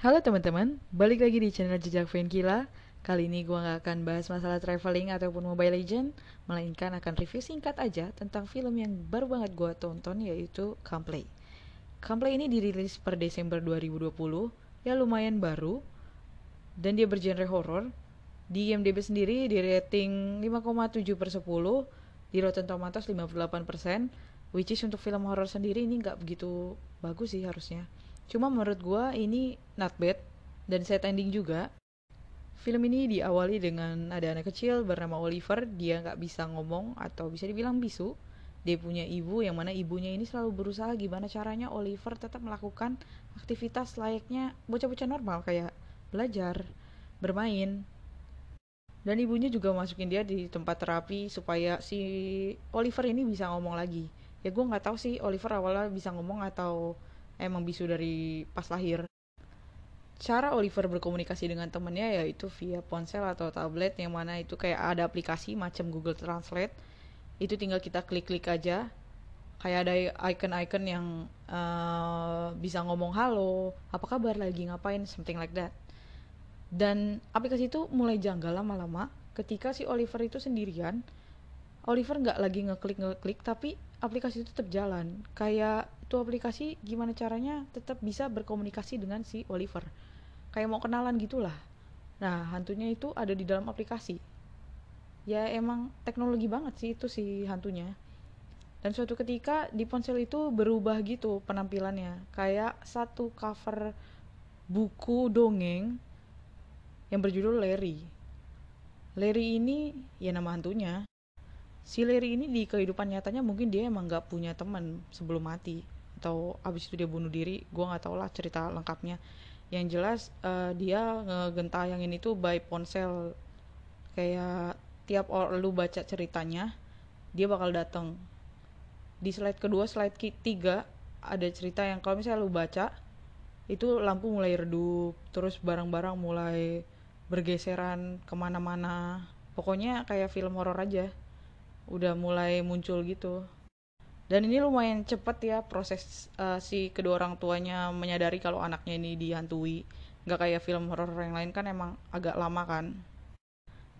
Halo teman-teman, balik lagi di channel Jejak Venkila. Kali ini gue gak akan bahas masalah traveling ataupun Mobile Legend, melainkan akan review singkat aja tentang film yang baru banget gue tonton yaitu Camplay. Camplay ini dirilis per Desember 2020, ya lumayan baru, dan dia bergenre horror. Di IMDb sendiri di rating 5,7 per 10, di Rotten Tomatoes 58%, which is untuk film horror sendiri ini nggak begitu bagus sih harusnya. Cuma menurut gue ini not bad, dan set ending juga. Film ini diawali dengan ada anak kecil bernama Oliver, dia nggak bisa ngomong atau bisa dibilang bisu. Dia punya ibu yang mana ibunya ini selalu berusaha gimana caranya Oliver tetap melakukan aktivitas layaknya bocah-bocah normal kayak belajar, bermain. Dan ibunya juga masukin dia di tempat terapi supaya si Oliver ini bisa ngomong lagi. Ya gue nggak tahu sih Oliver awalnya bisa ngomong atau emang bisu dari pas lahir. Cara Oliver berkomunikasi dengan temennya yaitu via ponsel atau tablet yang mana itu kayak ada aplikasi macam Google Translate. Itu tinggal kita klik-klik aja. Kayak ada icon-icon yang uh, bisa ngomong halo apa kabar? Lagi ngapain? Something like that. Dan aplikasi itu mulai janggal lama-lama ketika si Oliver itu sendirian Oliver nggak lagi ngeklik ngeklik tapi aplikasi itu tetap jalan. Kayak itu aplikasi gimana caranya tetap bisa berkomunikasi dengan si Oliver. Kayak mau kenalan gitulah. Nah hantunya itu ada di dalam aplikasi. Ya emang teknologi banget sih itu si hantunya. Dan suatu ketika di ponsel itu berubah gitu penampilannya. Kayak satu cover buku dongeng yang berjudul Larry. Larry ini ya nama hantunya si Larry ini di kehidupan nyatanya mungkin dia emang nggak punya teman sebelum mati. Atau abis itu dia bunuh diri gue nggak tau lah cerita lengkapnya. Yang jelas uh, dia ngegentayangin itu by ponsel. Kayak tiap orang lu baca ceritanya dia bakal datang di slide kedua slide ketiga ada cerita yang kalau misalnya lu baca itu lampu mulai redup terus barang-barang mulai bergeseran ke mana-mana. Pokoknya kayak film horor aja udah mulai muncul gitu. Dan ini lumayan cepet ya proses uh, si kedua orang tuanya menyadari kalau anaknya ini dihantui. Nggak kayak film horor yang lain kan emang agak lama kan.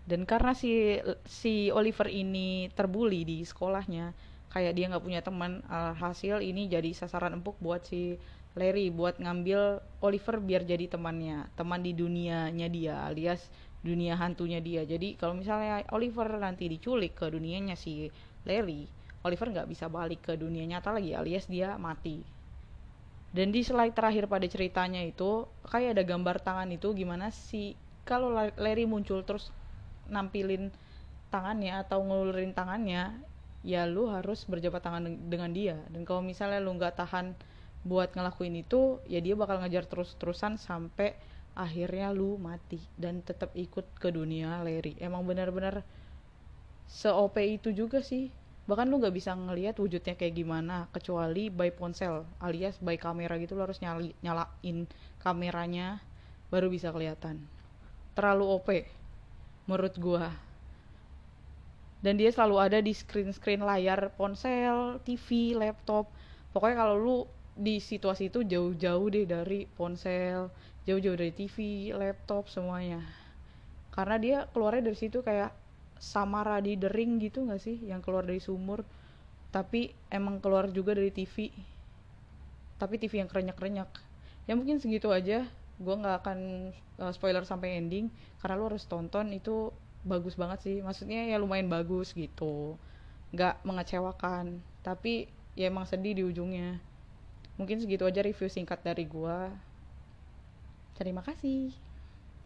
Dan karena si si Oliver ini terbuli di sekolahnya kayak dia nggak punya teman hasil ini jadi sasaran empuk buat si Larry buat ngambil Oliver biar jadi temannya teman di dunianya dia alias dunia hantunya dia. Jadi kalau misalnya Oliver nanti diculik ke dunianya si Larry Oliver nggak bisa balik ke dunia nyata lagi alias dia mati. Dan di slide terakhir pada ceritanya itu kayak ada gambar tangan itu gimana sih kalau Larry muncul terus nampilin tangannya atau ngulurin tangannya ya lu harus berjabat tangan dengan dia. Dan kalau misalnya lu nggak tahan buat ngelakuin itu ya dia bakal ngejar terus-terusan sampai akhirnya lu mati dan tetap ikut ke dunia Larry. Emang benar-benar se-OP itu juga sih. Bahkan lu nggak bisa ngelihat wujudnya kayak gimana kecuali by ponsel alias by kamera gitu lu harus nyali, nyalain kameranya baru bisa kelihatan. Terlalu OP menurut gua. Dan dia selalu ada di screen-screen layar ponsel, TV, laptop. Pokoknya kalau lu di situasi itu jauh-jauh deh dari ponsel, jauh-jauh dari TV, laptop semuanya. Karena dia keluarnya dari situ kayak Samara di The Ring gitu gak sih yang keluar dari sumur. Tapi emang keluar juga dari TV tapi TV yang kerenyak-kerenyak. Ya mungkin segitu aja. Gue nggak akan uh, spoiler sampai ending. Karena lo harus tonton itu bagus banget sih. Maksudnya ya lumayan bagus gitu. Nggak mengecewakan. Tapi ya emang sedih di ujungnya mungkin segitu aja review singkat dari gue terima kasih